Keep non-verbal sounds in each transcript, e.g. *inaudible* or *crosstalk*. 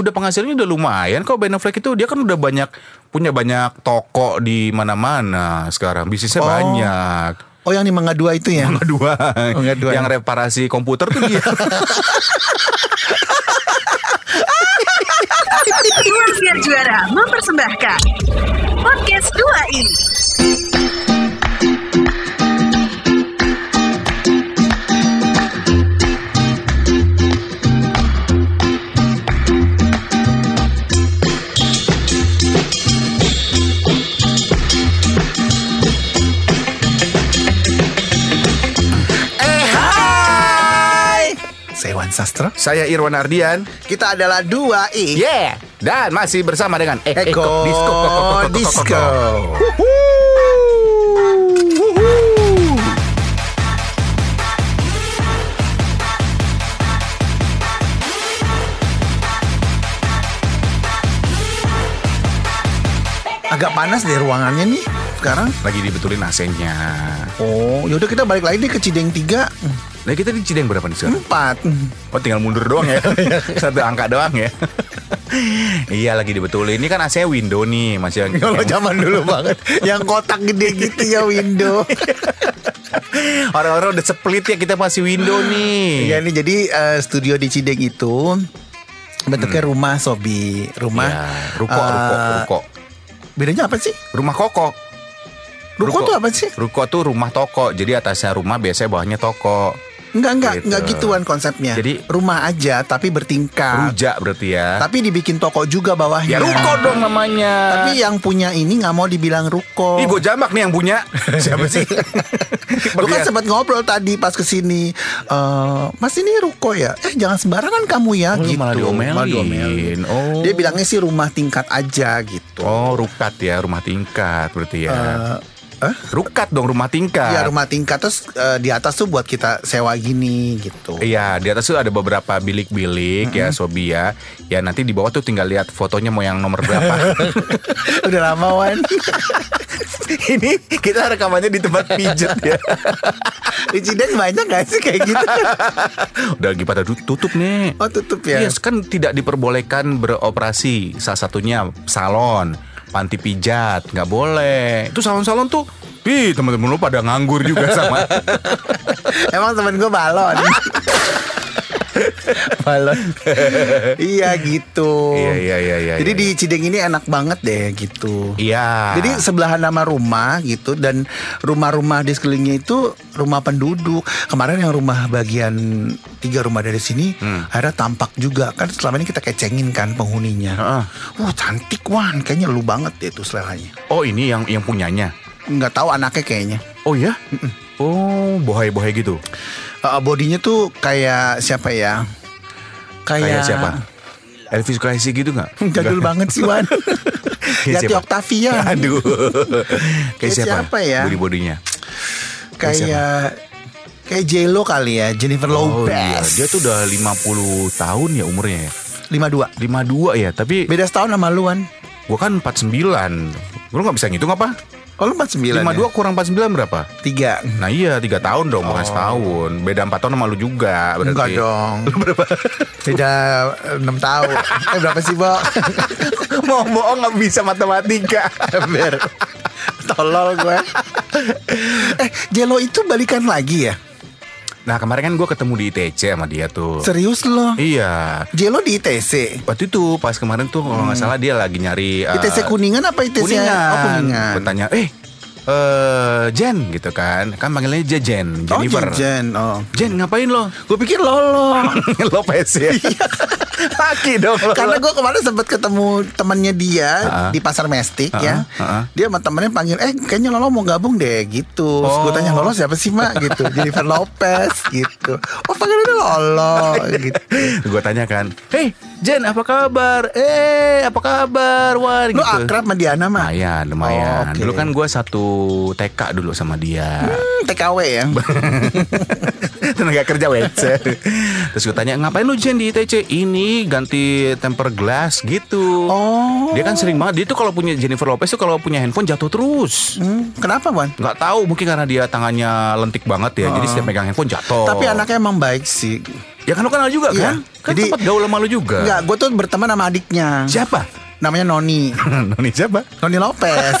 udah penghasilannya udah lumayan kok Ben Affleck itu dia kan udah banyak punya banyak toko di mana-mana sekarang bisnisnya Oh. banyak. Oh yang di Mangga Dua itu ya? Mangga dua, *laughs* Mangga Dua. yang reparasi komputer tuh dia. *laughs* Keluarga Juara mempersembahkan Podcast 2 ini Saya Wan Sastro Saya Irwan Ardian. Kita adalah dua i. Yeah, dan masih bersama dengan E- Eko Disco. Kok, Disco Agak panas deh ruangannya nih sekarang. Lagi dibetulin AC-nya. Oh yaudah kita balik lagi deh ke Cideng 3 Nah kita di Cideng berapa nih sekarang? 4 Oh tinggal mundur doang ya. *laughs* Satu angka doang ya. *laughs* Iya lagi dibetulin. Ini kan AC-nya window nih Masih yang Kalau zaman dulu *laughs* banget Yang kotak gede gitu ya window. Orang-orang udah split ya Kita masih window nih. Iya nih jadi eh, studio di Cideng itu Bentuknya rumah Sobi. Rumah Hmm. Iya, Ruko, eh, ruko, ruko Bedanya apa sih? Rumah koko Ruko tuh apa sih? Ruko tuh rumah toko Jadi atasnya rumah biasanya bawahnya toko Enggak, enggak, Gitu. enggak gituan konsepnya. Jadi- rumah aja tapi bertingkat. Rujak berarti ya Tapi dibikin toko juga bawahnya. Ya ruko dong namanya Tapi yang punya ini nggak mau dibilang ruko. Ih gue jamak nih yang punya *laughs* Siapa sih? Gue kan sempat ngobrol tadi pas ke sini Eh, Mas ini ruko ya Eh jangan sembarangan kamu ya Oh, gitu malah diomelin. Malah diomelin. Oh. Dia bilangnya sih rumah tingkat aja gitu Oh rukat ya Rumah tingkat berarti ya Eh, eh? Rukat dong rumah tingkat Ya rumah tingkat terus eh, di atas tuh buat kita sewa gini gitu Iya, di atas tuh ada beberapa bilik-bilik ya, Sobi ya. Ya nanti di bawah tuh tinggal lihat fotonya mau yang nomor berapa. *laughs* Udah lama Wan *laughs* Ini kita rekamannya di tempat pijet ya. *laughs* Di Cideng banyak gak sih kayak gitu Udah lagi pada tut- tutup nih. Oh tutup ya Iya, kan tidak diperbolehkan beroperasi. Salah satunya salon, panti pijat, nggak boleh. Itu salon-salon tuh, ih teman-teman lu pada nganggur juga sama. *laughs* Emang temen gue balon *laughs* *laughs* Balon *laughs* Iya gitu Iya, iya, iya, iya, Jadi iya. di Cideng ini enak banget deh gitu Iya. Jadi sebelahan nama rumah gitu Dan rumah-rumah di sekelilingnya itu Rumah penduduk Kemarin yang rumah bagian Tiga rumah dari sini Hmm. Ada tampak juga Kan selama ini kita kecengin kan penghuninya Heeh. Wah cantik Wan Kayaknya lu banget deh tuh seleranya Oh ini yang yang punyanya. Nggak tahu anaknya kayaknya Oh ya? Oh bohai-bohai gitu. Uh, bodinya tuh kayak siapa ya? Kayak siapa? Elvis Presley gitu nggak? *laughs* Jadul banget sih Wan. *laughs* Kayak Yati? Octavia. Aduh. Kayak Kayak siapa? siapa ya? Body bodinya. Kayak kayak J-Lo kali ya, Jennifer Oh Lopez. iya, dia tuh udah 50 tahun ya umurnya ya. 52. 52 ya, tapi Beda setahun sama lu Wan. gua kan 49. Gua nggak bisa ngitung apa? Oh lu 49 52 kurang 49 berapa? ya? 3. Nah iya 3 tahun dong bukan setahun Beda 4 tahun sama lu juga berarti Enggak dong. *laughs* Beda 6 tahun. eh berapa sih, Bo? *laughs* Mau bohong gak bisa matematika *laughs* Ber. Tolol gue. eh, Jelo itu balikan lagi ya? Nah kemarin kan gue ketemu di ITC sama dia tuh Serius lo? Iya Jelo di ITC. Waktu itu pas kemarin tuh kalau nggak salah dia lagi nyari eh, ITC Kuningan apa ITC? Kuningan. Oh, Kuningan. Gua tanya, eh, eh Jen gitu kan, kan panggilnya aja Jen, Oh, Jennifer. Jen. Oh. Jen ngapain lo? Gue pikir Lolo. *laughs* Lopez ya. Laki dong lo. Karena gue kemarin sempat ketemu temannya dia Ha-ha. di pasar Mestik ya. Ha-ha. Dia sama temennya panggil, eh kayaknya Lolo mau gabung deh gitu. Terus gue Oh. tanya Lolo siapa sih mak gitu. *laughs* Jennifer Lopez gitu. Oh panggilannya Lolo gitu. gue tanya kan, hey Jen apa kabar? Eh apa kabar? Wah Lu gitu. akrab sama Diana mah? Lumayan, lumayan. Oh, oke. Dulu kan gue satu TK dulu sama dia. Hmm, TKW ya. *laughs* Tenaga kerja WC. *laughs* Terus gue tanya ngapain lu Jen di ITC? Ini ganti temper glass gitu. Oh. Dia kan sering banget. Dia tuh kalau punya Jennifer Lopez tuh kalau punya handphone jatuh terus. Hmm, kenapa Wan? Nggak tahu mungkin karena dia tangannya lentik banget ya. Jadi setiap megang handphone jatuh. Tapi anaknya emang baik sih. Ya kan lo kenal juga Iya. kan? Kan Jadi- tempat gaul sama lo juga. Enggak, gue tuh berteman sama adiknya. Siapa? Namanya Noni. *laughs* Noni siapa? Noni Lopez. *laughs*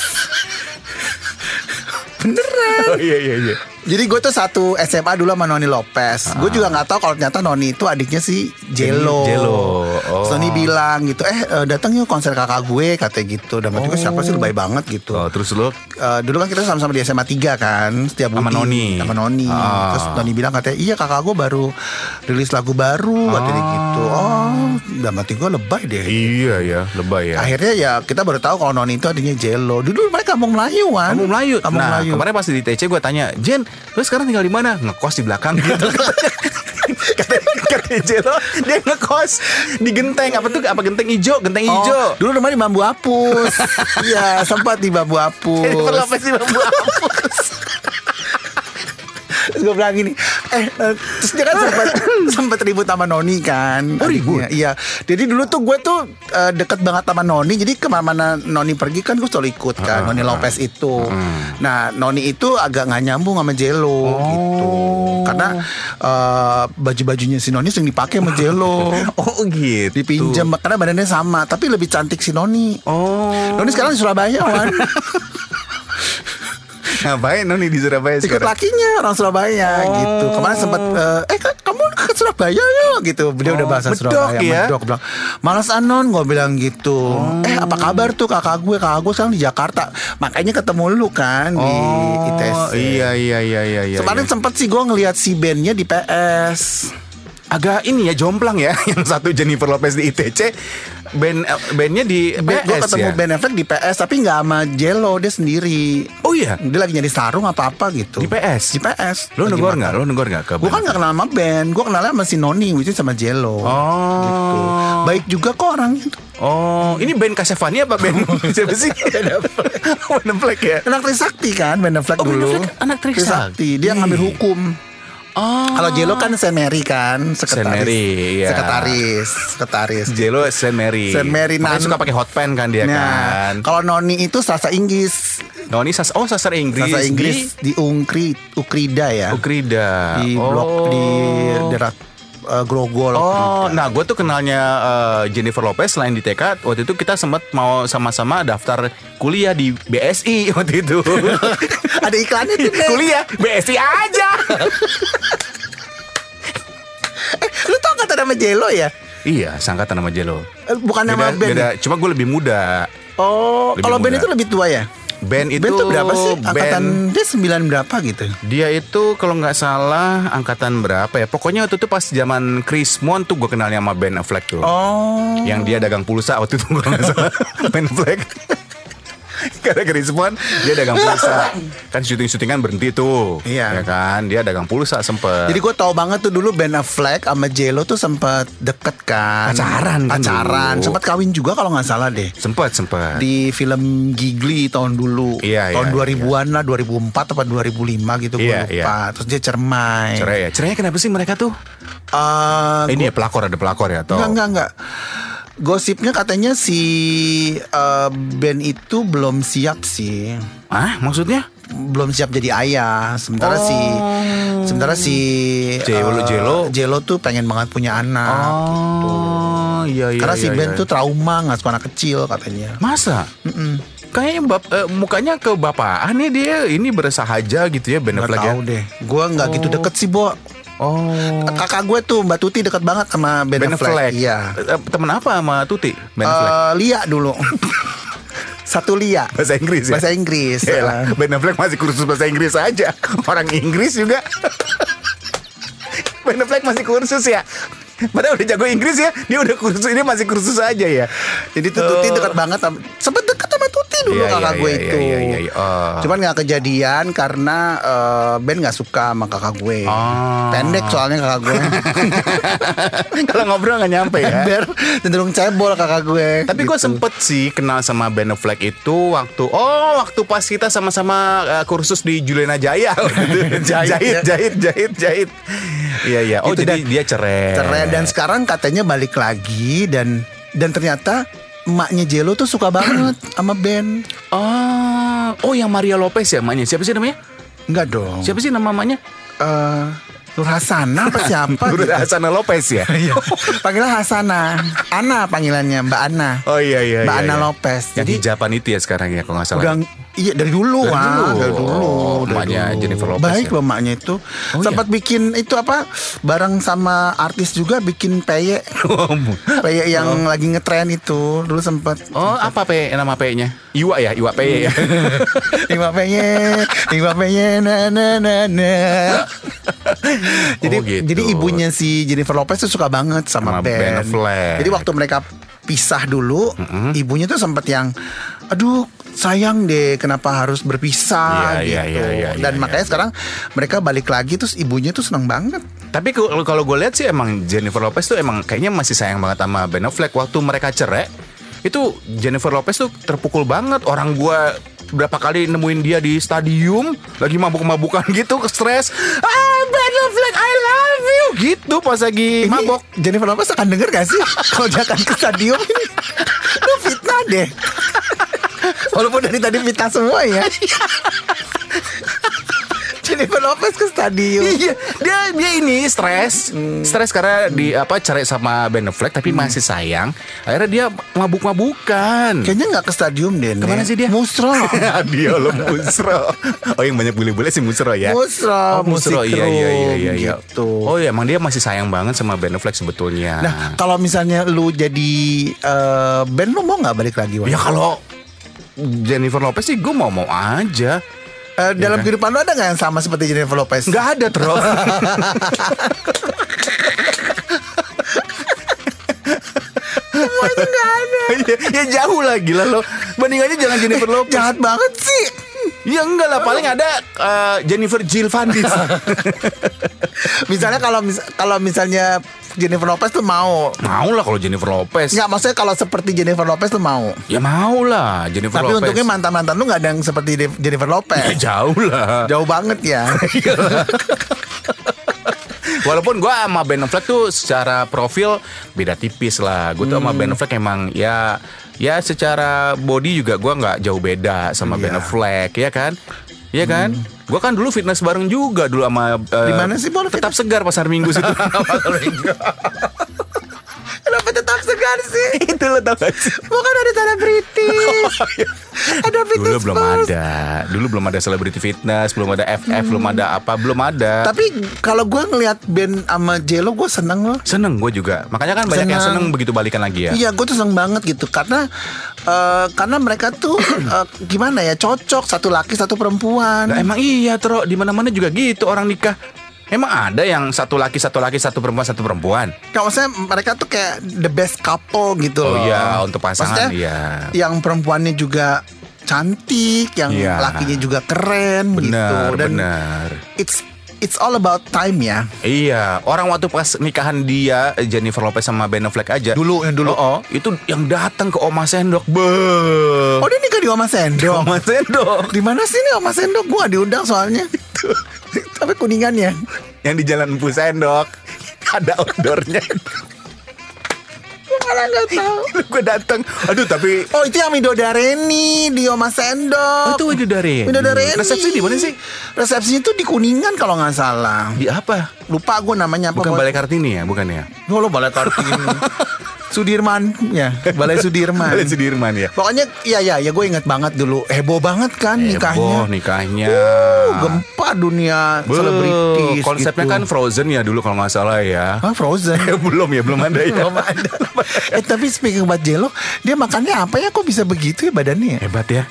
Beneran. Oh iya iya iya. Jadi gue tuh satu SMA dulu sama Noni Lopez. Gue juga nggak tahu kalau ternyata Noni itu adiknya si Jello. Jello. Oh. Terus Noni bilang gitu, eh eh, datang yuk konser kakak gue katanya gitu. Dan itu gue siapa sih lebay banget gitu. Oh, terus lo Eh, dulu kan kita sama-sama di SMA 3 kan Setiap Sama Noni. Sama Noni Ah. Terus Noni bilang katanya Iya kakak gue baru rilis lagu baru Katanya gitu Oh Dalam hati gue lebay deh Iya ya, lebay ya. Akhirnya ya kita baru tahu kalau Noni itu adanya Jello Dulu mereka kampung Melayu kan Kamu Melayu. Kampung nah, Melayu kemarin pas di TC gue tanya, Jen, lu sekarang tinggal di mana? Ngekos di belakang gitu. *laughs* katanya, katanya Jelo, dia ngekos di genteng apa tuh? Apa genteng hijau? Genteng Oh, hijau. dulu rumahnya di bambu apus Iya sempat di bambu *laughs* apus Lopez di bambu apus. Terus gue bilang gini Eh eh, Terus dia kan sempat *laughs* Sempat ribut sama Noni kan. Oh, ribut? Iya. Jadi dulu tuh gue tuh eh, Deket banget sama Noni Jadi ke mana-mana Noni pergi kan Gue selalu ikut kan Noni Lopez itu. Nah Noni itu agak nggak nyambung sama Jello gitu. Karena eh, Baju-bajunya si Noni sering dipakai sama Jello *laughs* Oh gitu. Dipinjam Karena badannya sama Tapi lebih cantik si Noni. Oh. Noni sekarang di Surabaya Wan *laughs* Ngapain Noni di Surabaya Ikut sekarang? lakinya orang Surabaya Oh. gitu. Kemarin sempat eh, eh kan kamu ke Surabaya ya gitu. Dia udah Oh, bahasa medok Surabaya. ya? Medok bilang. Malas anon gue bilang gitu. Oh. Eh apa kabar tuh kakak gue? Kakak gue sekarang di Jakarta. Makanya ketemu lu kan di ITS. Iya iya iya iya iya. Kemarin iya. sempat sih gue ngeliat si bandnya di PS. Agak ini ya jomplang ya *laughs* yang satu Jennifer Lopez di ITC band eh, bandnya di gue PS ketemu ya. Ben Affleck di PS tapi nggak sama Jello dia sendiri. Oh iya. Dia lagi nyari sarung apa apa gitu. Di PS? Di PS. Lo negor nggak? Lo negor nggak ke Gue kan band? gak kenal sama band Gue kenalnya sama si Noni Which is sama Jello Oh. gitu. Baik juga kok orangnya Oh, ini band Kasevani apa band *laughs* siapa sih? *laughs* Ben Affleck ya. Anak Trisakti kan Ben Affleck Oh, Ben dulu Affleck anak Trisakti. Dia ngambil hukum Oh. Kalau Jello kan Saint Mary kan Sekretaris Saint Mary, iya. Sekretaris Sekretaris Jelo Saint Mary. Saint Mary, Makanya Nan- suka pakai hot pen kan dia Nah, kan. kalau Noni itu Sasa Inggris Noni sas oh sasar Inggris. Sasa Inggris di, Unkri Ukrida ya di Ukrida. Di oh. blok Di daerah eh, Grogol Oh, nah gue tuh kenalnya eh, Jennifer Lopez selain di TK waktu itu kita sempat mau sama-sama daftar kuliah di BSI *laughs* waktu itu. *laughs* Ada iklannya tuh kuliah BSI aja. *laughs* Lu tau kata nama Jello ya iya, sangkatan nama Jelo. Eh, Bukan nama Beda, band beda, cuma gue lebih muda. Oh, Lebih kalau band muda. itu lebih tua ya? Band itu band itu berapa sih? band- Angkatan dia 9 berapa gitu? Dia itu kalau nggak salah angkatan berapa ya? Pokoknya waktu itu pas zaman Chris Mon tuh gue kenalnya sama Ben Affleck tuh. Oh. Yang dia dagang pulsa waktu itu kalau nggak salah *laughs* Ben Affleck. *laughs* Karena Mon dia dagang pulsa. Kan syuting-syutingan berhenti tuh. Iya. Ya kan? Dia dagang pulsa sempet. Jadi gue tau banget tuh dulu Ben Affleck sama Jello tuh sempat deket kan. Pacaran kan Pacaran. dulu. Sempat kawin juga kalau nggak salah deh. sempet sempet. Di film Gigli tahun dulu. Iya, tahun iya, 2000-an lah, 2004 atau 2005 gitu gue Iya, lupa. Terus dia cermai. Cerai ya? Cerainya kenapa sih mereka tuh? Eh, Eh, ini ya pelakor ada pelakor ya atau? Enggak, enggak, enggak. Gosipnya katanya si eh, Ben itu belum siap sih. Ah, maksudnya? belum siap jadi ayah. Sementara si sementara si Jello- eh, Jello. Jello tuh pengen banget punya anak gitu. Oh, iya iya. Karena si iya, Ben iya. tuh trauma nggak suka anak kecil katanya. Masa? Kayaknya bap eh, mukanya ke bapaan nih dia ini bersahaja gitu ya Ben Gak Affleck ya. tahu deh. Gue nggak gitu deket sih, Bo. Oh. Kakak gue tuh Mbak Tuti deket banget sama Ben, Ben Affleck. Iya. Eh, Temen apa sama Tuti? Ben Affleck. Eh, Lia dulu. *laughs* Satu Lia. Bahasa Inggris ya? Bahasa Inggris. Yaelah, Ben Affleck masih kursus bahasa Inggris aja. Orang Inggris juga. *laughs* Ben Affleck masih kursus ya. Padahal udah jago Inggris ya. Dia udah kursus ini masih kursus aja ya. Jadi tuh Tuti dekat banget sama, sempet dekat dulu Iya, kakak iya, gue iya, itu. iya, iya, iya. Oh. Cuman nggak kejadian karena eh, Ben nggak suka sama kakak gue. Oh. Pendek soalnya kakak gue. *laughs* Kalau ngobrol nggak nyampe ya. Ember cenderung cebol kakak gue. Tapi gue Gitu. sempet sih kenal sama Ben Affleck itu waktu oh waktu pas kita sama-sama uh, kursus di Juliana Jaya. *laughs* Jahit, jahit, ya. jahit, jahit, jahit. Iya iya. Oh Gitu, jadi dan- dia cerai. cerai dan sekarang katanya balik lagi dan dan ternyata emaknya Jello tuh suka banget sama Ben. Oh, oh yang Maria Lopez ya namanya. Siapa sih namanya? Enggak dong. Siapa sih nama mamanya? Eh, Nur Hasana apa siapa *laughs* Nur gitu. Hasana Lopez ya? *laughs* Iya. Panggilan Hasana. Ana panggilannya Mbak Ana. Oh iya iya Mbak iya, Ana iya. Lopez. Yang Jadi hijaban itu ya sekarang ya kalau nggak salah. udah iya dari dulu Dari ah, dulu. dari dulu. Oh, dari emaknya dulu. Jennifer Lopez Baik ya? loh emaknya itu. Oh, Sempat bikin itu apa? Bareng sama artis juga bikin peye. *laughs* Peye yang lagi ngetren itu dulu sempat. Oh apa P nama P-nya? Iwa ya, Iwa P ya. *laughs* Lima peye, lima peye, na na na na. *laughs* jadi Oh, gitu. jadi ibunya si Jennifer Lopez tuh suka banget sama, Sama Ben. Ben Affleck. Jadi waktu mereka pisah dulu, ibunya tuh sempat yang, aduh sayang deh, kenapa harus berpisah Iya, gitu. iya, iya, iya, Dan iya, makanya iya. sekarang mereka balik lagi terus ibunya tuh seneng banget. Tapi kalau kalau gue lihat sih emang Jennifer Lopez tuh emang kayaknya masih sayang banget sama Ben Affleck waktu mereka cerai. Itu Jennifer Lopez tuh terpukul banget orang gua berapa kali nemuin dia di stadium lagi mabuk-mabukan *laughs* gitu stres ah Ben Affleck I love you gitu pas lagi Ini mabok Jennifer Lopez akan denger gak sih *laughs* kalau dia akan ke stadium ini? Lu fitnah deh. *laughs* Walaupun dari tadi fitnah semua ya. *laughs* Jennifer Lopez ke stadium. Iya, dia dia ini stres, stres karena di apa cerai sama Ben Affleck tapi masih sayang. Akhirnya dia mabuk-mabukan. Kayaknya nggak ke stadium deh. Ke mana sih dia? Musro. *laughs* dia lo musro. Oh yang banyak bule-bule sih musro ya. Musro, oh, musro. Iya iya iya iya. iya. gitu. Oh iya emang dia masih sayang banget sama Ben Affleck sebetulnya. Nah, kalau misalnya lu jadi eh, band lu mau nggak balik lagi? Wan? ya kalau Jennifer Lopez sih gue mau mau aja. Eh, dalam kan? kehidupan lu ada nggak yang sama seperti Jennifer Lopez? Nggak ada terus. *laughs* Semua itu nggak ada. ya, ya jauh lah gila lo. Bandingannya jangan Jennifer Lopez. Jahat banget sih. Ya enggak lah paling ada eh, Jennifer Jill Van Dis. *laughs* Misalnya kalau mis- kalau misalnya Jennifer Lopez tuh mau. mau lah kalau Jennifer Lopez. Nggak maksudnya kalau seperti Jennifer Lopez tuh mau. Ya mau lah Jennifer Tapi Lopez. untungnya mantan-mantan lu nggak ada yang seperti Jennifer Ya, Lopez. *laughs* jauh lah. Jauh banget ya. *laughs* Walaupun gue sama Ben Affleck tuh secara profil beda tipis lah. Gue tuh sama Ben Affleck emang ya ya secara body juga gue nggak jauh beda sama Ben Iya. Affleck ya kan? Iya kan? Gue kan dulu fitness bareng juga dulu sama eh, Di mana sih, Bol, Tetap segar pasar Minggu situ. *laughs* Segar sih? *laughs* Itu lo tau gak sih? Bukan ada selebriti. *laughs* ada Dulu fitness belum first. ada. Dulu belum ada celebrity fitness, belum ada FF, belum ada apa, belum ada. Tapi kalau gue ngelihat band sama Jelo gue seneng loh. Seneng gue juga. Makanya kan banyak yang Seneng. seneng begitu balikan lagi ya. Iya, gue tuh seneng banget gitu karena eh, karena mereka tuh *clears throat* eh, gimana ya cocok satu laki satu perempuan. Nah, emang iya Tro di mana mana juga gitu orang nikah. Emang ada yang satu laki satu laki satu perempuan satu perempuan. Kalau maksudnya mereka tuh kayak the best couple gitu Oh loh. iya, untuk pasangan, Maksudnya, iya. Yang perempuannya juga cantik, yang Iya. lakinya juga keren gitu. Benar, Dan benar. it's it's all about time ya. Iya, orang waktu pas nikahan dia Jennifer Lopez sama Ben Affleck aja. Dulu, yang dulu. Oh, oh, itu yang datang ke Oma Sendok. Be. Oh dia nikah di Oma Sendok. Oma Sendok. Di mana sih nih Oma Sendok? Gue gak diundang soalnya. Tapi kuningan ya. Yang di Jalan Empu Sendok. Ada outdoornya. Gue malah gak tahu. Gue datang. Aduh, tapi Oh itu yang Midodareni di Oma Oh, Sendok. itu Widodari. Midodareni. Resepsi di mana sih? Resepsinya tuh di Kuningan kalau nggak salah. Di apa? Lupa gue namanya apa. Bukan Balai Kartini ya, bukan ya? Oh, lo Balai Kartini. *laughs* Sudirman ya, Balai Sudirman. Balai Sudirman ya. Pokoknya iya ya ya gue inget banget dulu heboh banget kan Heboh nikahnya. nikahnya. Uh, gempa dunia selebritis. Konsepnya gitu. kan Frozen ya dulu kalau nggak salah ya. Hah, Frozen. *laughs* belum ya, belum ada ya. Belum ada. *laughs* eh tapi speaking about Jello, dia makannya apa ya kok bisa begitu ya badannya? ya? Hebat ya.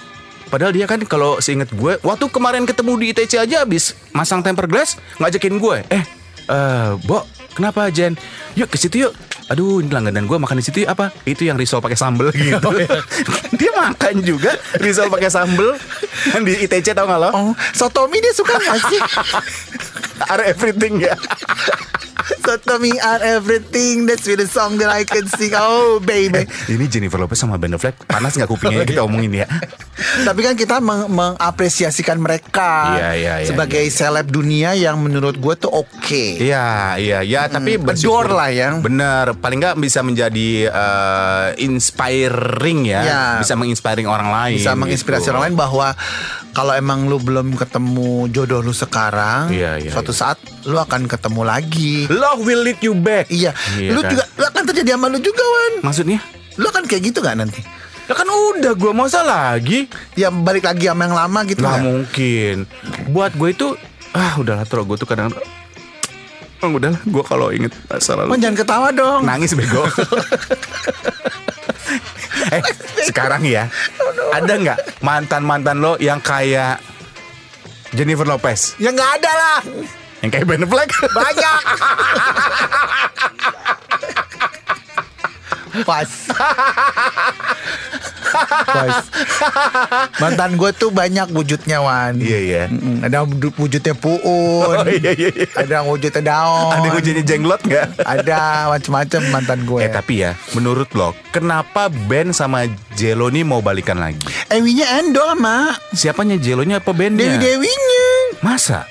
Padahal dia kan kalau seinget gue, waktu kemarin ketemu di ITC aja habis masang temper glass ngajakin gue. Eh, eh, Bo, kenapa Jen? Yuk ke situ yuk. Aduh, ini langganan gue makan di situ apa? Itu yang risol pakai sambel *laughs* gitu. *laughs* dia makan juga risol pakai sambel yang di ITC tau gak lo? Oh, sotomi dia suka nggak sih? *laughs* Are everything ya. So tell me are everything That's with the song that I can sing Oh baby Ini Jennifer Lopez sama Ben Affleck panas nggak kupingnya kita omongin ya? Tapi kan kita meng- mengapresiasikan mereka Iya, iya, iya, Sebagai iya, seleb dunia Yang menurut gue tuh oke Iya, iya, ya. Tapi Hmm, bersyukur- adore lah ya. Bener, paling nggak bisa menjadi eh, inspiring ya, Ya. bisa menginspiring orang lain. Bisa menginspirasi gitu. orang lain bahwa Kalau emang lu belum ketemu jodoh lu sekarang Iya, iya, Suatu iya. saat lu akan ketemu lagi Love will lead you back. Iya, Iya lu kan? juga lu akan terjadi sama lu juga Wan Maksudnya? Lu akan kayak gitu gak nanti? Ya kan udah gue masa lagi. Ya balik lagi sama yang lama gitu Nggak nggak? mungkin. Buat gue itu Ah udahlah Tro Gue tuh kadang Oh, udahlah Gue kalau inget masa lalu. Man, jangan ketawa dong. Nangis bego. *laughs* Eh sekarang ya Ada nggak Mantan-mantan lo Yang kayak Jennifer Lopez? Ya nggak ada lah. Yang kayak Ben Affleck? Banyak *laughs* Pas. Pas. Mantan gue tuh banyak wujudnya Wan. Iya iya. Ada wujud- wujudnya puun. Oh iya iya iya. Ada wujudnya daun Ada jadi jenglot nggak? Ada macam-macam mantan gue Eh tapi ya Menurut lo Kenapa Ben sama Jelo nih mau balikan lagi? Ewinya endol mak Siapanya Jelonya apa Bennya? Dewi-dewinya Masa?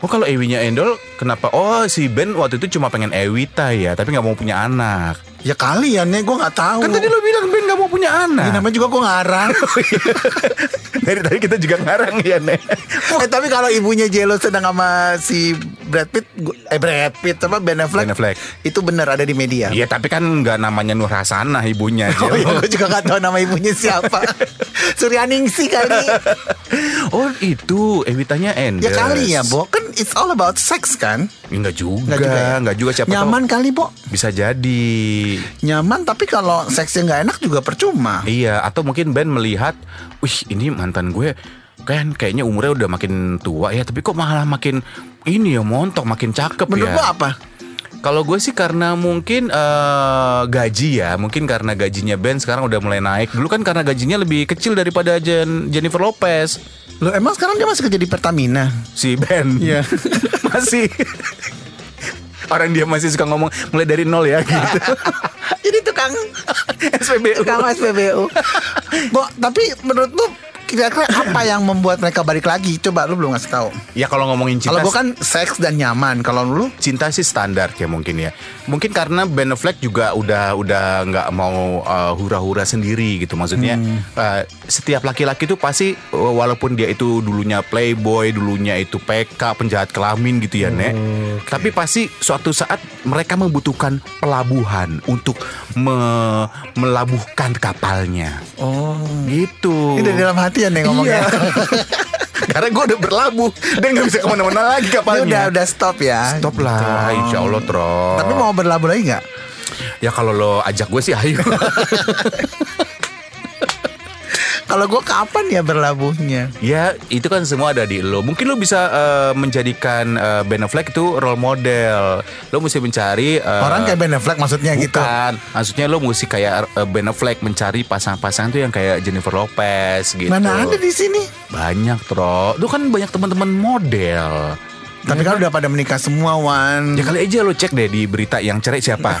Oh kalau Ewinya Endol Kenapa? Oh si Ben waktu itu cuma pengen Ewita ya Tapi nggak mau punya anak Ya kali ya nih gue gak tahu. Kan tadi lo bilang Ben nggak mau punya Ya, anak namanya juga gue ngarang. *laughs* Dari tadi kita juga ngarang ya Nek. Eh tapi kalau ibunya Jelo sedang sama si Brad Pitt Eh Brad Pitt apa Ben Affleck, Ben Affleck. Itu benar ada di media. Iya tapi kan nggak namanya Nur Hasanah ibunya *laughs* Oh iya Jelo gue juga gak tahu nama ibunya siapa. *laughs* Suryaningsih kali. Oh itu Ewitanya Endol Ya kali ya Bo. Kan it's all about sex kan Enggak juga Nggak juga ya? Nggak juga siapa tahu Nyaman kali Bo Bisa jadi Nyaman tapi kalau seksnya gak enak juga percuma Iya, atau mungkin Ben melihat, wih ini mantan gue kan kayaknya umurnya udah makin tua ya, tapi kok malah makin ini ya montok, makin cakep Menurut ya. lo apa? Kalau gue sih karena mungkin eh, gaji ya, mungkin karena gajinya Ben sekarang udah mulai naik. Dulu kan karena gajinya lebih kecil daripada Jen- Jennifer Lopez. Lo emang sekarang dia masih kerja di Pertamina Si Ben. Iya. *laughs* masih. Orang dia masih suka ngomong mulai dari nol ya gitu. *laughs* Jadi tukang SPBU. Tukang SPBU *laughs* Bo, tapi menurut lu kira-kira apa yang membuat mereka balik lagi? Coba lu belum ngasih tahu. Ya kalau ngomongin cinta Kalau gue kan seks dan nyaman. Kalau lu cinta sih standar ya mungkin ya. Mungkin karena Ben Affleck juga udah udah nggak mau uh, hura-hura sendiri gitu. Maksudnya uh, setiap laki-laki tuh pasti uh, walaupun dia itu dulunya playboy, dulunya itu PK, penjahat kelamin gitu ya, Nek. Tapi pasti suatu saat mereka membutuhkan pelabuhan untuk me- melabuhkan kapalnya. Oh. Gitu. Ini dari dalam hati ya nih ngomongnya. Iya. *laughs* Karena gue udah berlabuh dan nggak bisa ke mana-mana lagi kapalnya. udah udah stop ya. Stop lah, insya Allah Tro. Tapi mau berlabuh lagi nggak? Ya kalau lo ajak gue sih ayo. *laughs* Kalau gue kapan ya berlabuhnya? ya itu kan semua ada di lo. Mungkin lo bisa eh, menjadikan eh, Ben Affleck itu role model. Lo mesti mencari eh, Orang kayak Ben Affleck maksudnya gitu. Bukan, maksudnya lo mesti kayak eh, Ben Affleck mencari pasangan-pasangan tuh yang kayak Jennifer Lopez gitu. Mana ada di sini? Banyak, Tro. Lo kan banyak teman-teman model. Tapi kan udah pada menikah semua Wan. Ya kali aja lo cek deh di berita yang cerai siapa. *laughs*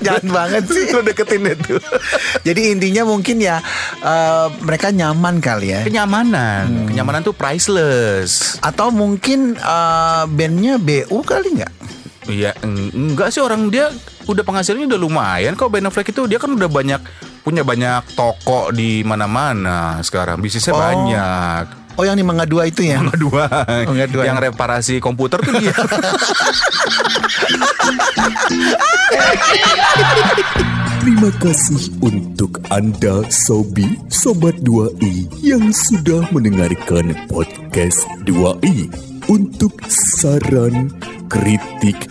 Jalan banget sih. lo deketin tuh. Jadi intinya mungkin ya eh, mereka nyaman kali ya. Kenyamanan, kenyamanan tuh priceless. Atau mungkin eh, bandnya BU kali nggak? Iya, eng- enggak sih orang dia udah penghasilannya udah lumayan kok Ben Affleck itu dia kan udah banyak punya banyak toko di mana-mana sekarang bisnisnya Oh. banyak. Oh yang di Mangga Dua itu ya? Mangga dua, Mangga Dua. yang reparasi komputer tuh dia. *laughs* Terima kasih untuk Anda Sobi Sobat 2i yang sudah mendengarkan podcast 2i. Untuk saran, kritik,